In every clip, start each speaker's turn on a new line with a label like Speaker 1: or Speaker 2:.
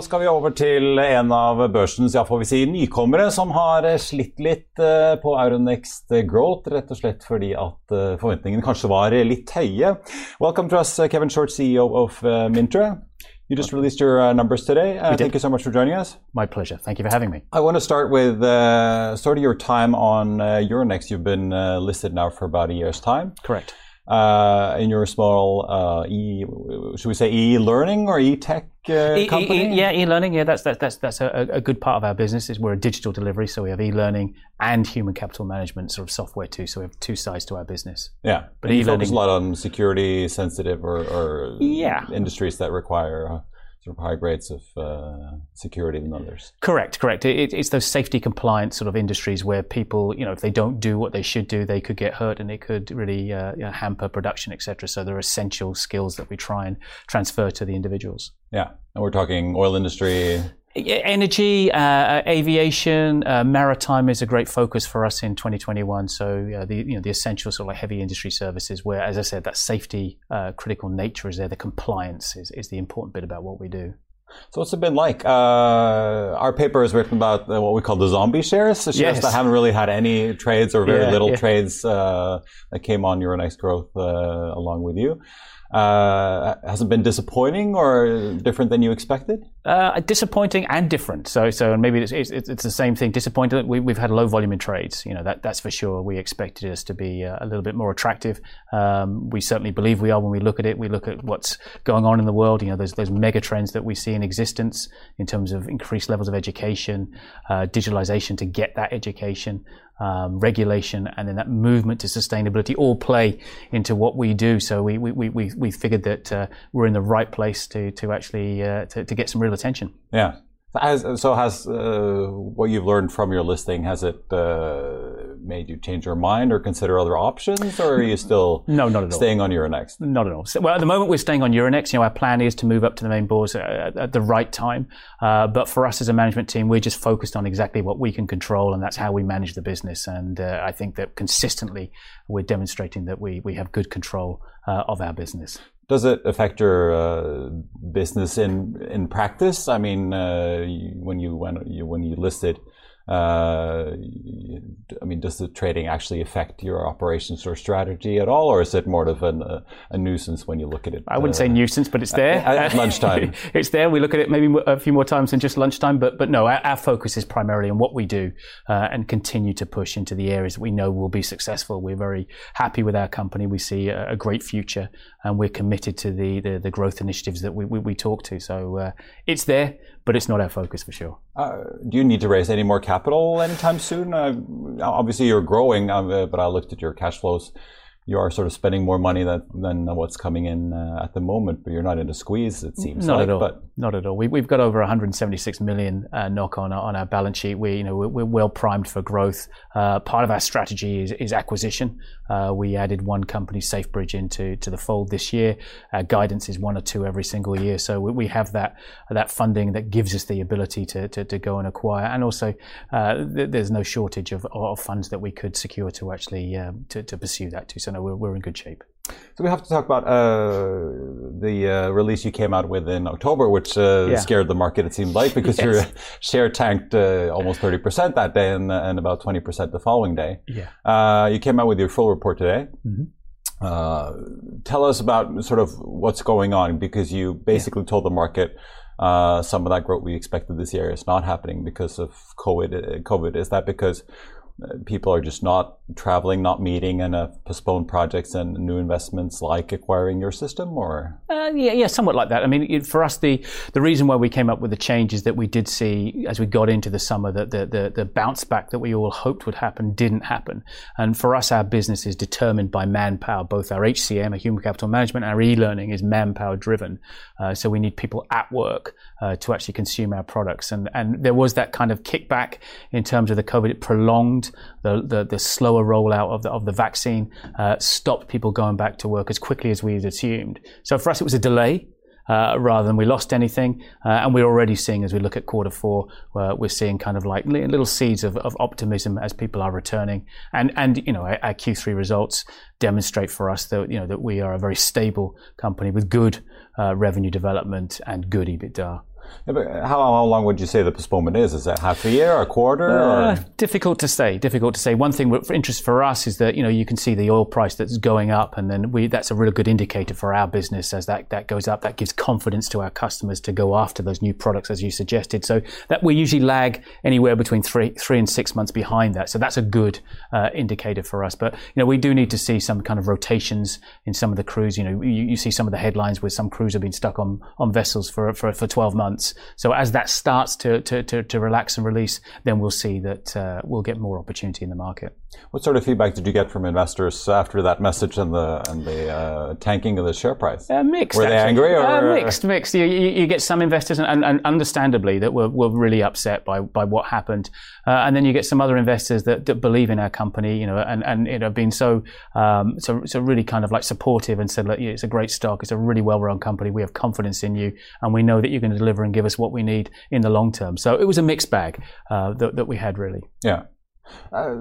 Speaker 1: Da skal vi over til en av børsens ja, får vi si, nykommere som har slitt litt uh, på Euronext Growth, rett og slett fordi at uh, forventningene kanskje var litt høye. Welcome to us, uh, Kevin Short, CEO of Mintra. You just released your uh, numbers today. Uh, thank you so much for joining us.
Speaker 2: My pleasure. Thank you for having me.
Speaker 1: I want to start with uh, sort of your time on uh, Euronext. You've been uh, listed now for about a year's time.
Speaker 2: Correct.
Speaker 1: Uh, in your small uh, e, should we say e-learning or e-tech uh,
Speaker 2: E- e-
Speaker 1: company?
Speaker 2: e- yeah, e-learning. Yeah, that's that's that's that's a, a good part of our business. Is we're a digital delivery, so we have e-learning and human capital management sort of software too. So we have two sides to our business.
Speaker 1: Yeah,
Speaker 2: But
Speaker 1: but
Speaker 2: e-learning-
Speaker 1: a lot on security sensitive or, or
Speaker 2: Yeah.
Speaker 1: industries that require uh, sort of high grades of uh, security than others.
Speaker 2: Correct, correct. It, it- it's those safety compliant sort of industries where people, you know, if they don't do what they should do, they could get hurt and it could really uh, you know, hamper production, etc. So they're essential skills that we try and transfer to the individuals.
Speaker 1: Yeah, and we're talking oil industry.
Speaker 2: Energy, uh, aviation, uh, maritime is a great focus for us in 2021. So uh, the you know the essential sort of like heavy industry services, where as I said, that safety uh, critical nature is there. The compliance is, is the important bit about what we do.
Speaker 1: So what's it been like? Uh, our paper is written about uh, what we call the zombie shares, the shares
Speaker 2: Yes.
Speaker 1: that haven't really had any trades or very
Speaker 2: Yeah,
Speaker 1: little
Speaker 2: yeah.
Speaker 1: trades uh, that came on Euronext Growth uh, along with you. Uh, has it been disappointing or different than you expected?
Speaker 2: Uh, disappointing and different. So, so maybe it's, it's, it's the same thing. Disappointing. We, we've had low volume in trades. You know that that's for sure. We expected us to be uh, a little bit more attractive. Um, we certainly believe we are when we look at it. We look at what's going on in the world. You know, those those mega trends that we see in existence in terms of increased levels of education, uh, digitalization to get that education. Um, regulation and then that movement to sustainability all play into what we do. So we we, we, we figured that uh, we're in the right place to to actually uh, to, to get some real attention.
Speaker 1: Yeah. Has, so has uh, what you've learned from your listing has it uh, made you change your mind or consider other options, or are you still
Speaker 2: No, not at all.
Speaker 1: staying on Euronext?
Speaker 2: Not at all. So, well, at the moment, we're staying on Euronext. You know, our plan is to move up to the main boards at, at the right time. Uh, but for us as a management team, we're just focused on exactly what we can control, and that's how we manage the business. And uh, I think that consistently, we're demonstrating that we we have good control uh, of our business.
Speaker 1: Does it affect your uh, business in in practice? I mean, uh, you- when you when you when you listed, uh, I mean, does the trading actually affect your operations or strategy at all, or is it more of an, uh, a nuisance when you look at it?
Speaker 2: I wouldn't
Speaker 1: uh,
Speaker 2: say nuisance, but it's there
Speaker 1: at- at lunchtime.
Speaker 2: it's there. We look at it maybe a few more times than just lunchtime, but but no, our, our focus is primarily on what we do uh, and continue to push into the areas that we know will be successful. We're very happy with our company. We see a, a great future, and we're committed to the the, the growth initiatives that we we, we talk to. So uh, it's there, but it's not our focus for sure.
Speaker 1: Uh, do you need to raise any more capital anytime soon? Obviously, you're growing, uh, but I looked at your cash flows. You are sort of spending more money than, than what's coming in uh, at the moment, but you're not in a squeeze, it seems
Speaker 2: Not
Speaker 1: like.
Speaker 2: at all.
Speaker 1: But
Speaker 2: Not at all. We, we've got over 176 million uh, NOK on our, on our balance sheet. We, you know, we're, we're well primed for growth. Uh, part of our strategy is, is acquisition. Uh, we added one company, SafeBridge, into to the fold this year. Our guidance is one or two every single year. So we, we have that that funding that gives us the ability to, to, to go and acquire. And also, uh, th- there's no shortage of, of funds that we could secure to actually um, to, to pursue that too. So no, we're, we're in good shape.
Speaker 1: So we have to talk about uh, the uh, release you came out with in October, which uh,
Speaker 2: Yeah.
Speaker 1: scared the market. It seemed like because your share tanked uh, almost thirty percent that day and, and about twenty percent the following day.
Speaker 2: Yeah.
Speaker 1: Uh, you came out with your full report today.
Speaker 2: Mhm.
Speaker 1: Uh, tell us about sort of what's going on because you basically told the market uh, some of that growth we expected this year is not happening because of COVID. COVID is that because people are just not traveling, not meeting, and have postponed projects and new investments like acquiring your system, or
Speaker 2: uh, yeah, yeah, somewhat like that. I mean, for us, the the reason why we came up with the change is that we did see as we got into the summer that the the, the bounce back that we all hoped would happen didn't happen, and for us, our business is determined by manpower. Both our HCM, our human capital management, our e-learning is manpower driven. Uh, so we need people at work uh, to actually consume our products, and and there was that kind of kickback in terms of the COVID. It prolonged the, the, the slower rollout of the, of the vaccine, uh, stopped people going back to work as quickly as we had assumed. So for us, it was a delay. Uh, rather than we lost anything. Uh, and we're already seeing, as we look at quarter four, uh, we're seeing kind of like little seeds of, of, optimism as people are returning. And, and you know, our, our, Q3 results demonstrate for us that, you know, that we are a very stable company with good uh, revenue development and good EBITDA.
Speaker 1: How, how, long would you say the postponement is? Is that half a year, a quarter? Uh,
Speaker 2: difficult to say. Difficult to say. One thing for interest for us is that you know you can see the oil price that's going up, and then we that's a really good indicator for our business as that that goes up. That gives confidence to our customers to go after those new products, as you suggested. So that we usually lag anywhere between three three and six months behind that. So that's a good uh, indicator for us. But you know we do need to see some kind of rotations in some of the crews. You know you, you see some of the headlines where some crews have been stuck on on vessels for for, for 12 months months. So as that starts to, to, to, to relax and release, then we'll see that uh, we'll get more opportunity in the market.
Speaker 1: What sort of feedback did you get from investors after that message and the and the uh, tanking of the share price?
Speaker 2: Uh, mixed.
Speaker 1: Were
Speaker 2: actually.
Speaker 1: they angry or
Speaker 2: uh, mixed? Mixed. You, you, you, get some investors, and, and, understandably, that were, were really upset by by what happened, uh, and then you get some other investors that, that believe in our company, you know, and and you know, been so um, so so really kind of like supportive and said, look, it's a great stock, it's a really well run company, we have confidence in you, and we know that you're going to deliver and give us what we need in the long term. So it was a mixed bag uh, that, that we had really.
Speaker 1: Yeah. Uh,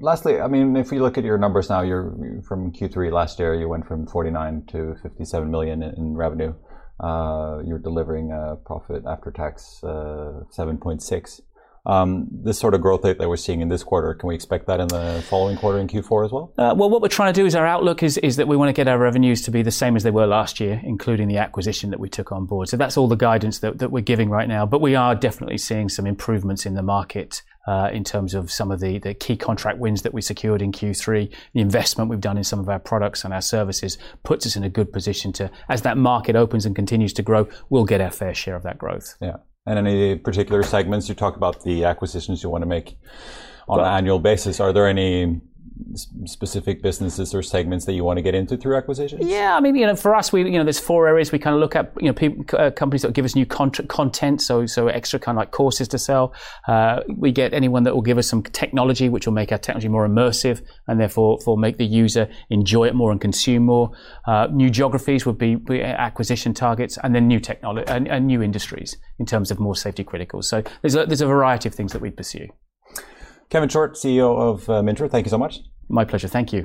Speaker 1: lastly, I mean, if you look at your numbers now, you're from Q3 last year, you went from 49 to 57 million in, revenue. Uh, you're delivering a profit after tax uh, 7.6. Um, this sort of growth rate that we're seeing in this quarter, can we expect that in the following quarter in Q4 as well?
Speaker 2: Uh, well, what we're trying to do is our outlook is, is that we want to get our revenues to be the same as they were last year, including the acquisition that we took on board. So that's all the guidance that, that we're giving right now. But we are definitely seeing some improvements in the market uh, in terms of some of the, the key contract wins that we secured in Q3. The investment we've done in some of our products and our services puts us in a good position to, as that market opens and continues to grow, we'll get our fair share of that growth.
Speaker 1: Yeah. And any particular segments? You talk about the acquisitions you want to make on an annual basis. Are there any specific businesses or segments that you want to get into through acquisitions?
Speaker 2: Yeah, I mean, you know, for us, we you know, there's four areas we kind of look at. You know, people, uh, companies that give us new content, so so extra kind of like courses to sell. Uh, we get anyone that will give us some technology, which will make our technology more immersive and therefore for make the user enjoy it more and consume more. Uh, new geographies would be, be, acquisition targets, and then new technology and, and new industries in terms of more safety critical. So there's a, there's a variety of things that we pursue.
Speaker 1: Kevin Short, CEO of uh, Mintra, thank you so much.
Speaker 2: My pleasure. Thank you.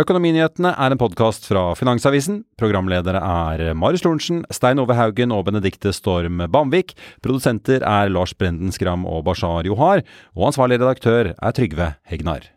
Speaker 3: Økonominyhetene er en podkast fra Finansavisen. Programledere er Marius Lorentzen, Stein Ove Haugen og Benedikte Storm Bamvik. Produsenter er Lars Brenden Skram og Bashar Johar. Og ansvarlig redaktør er Trygve Hegnar.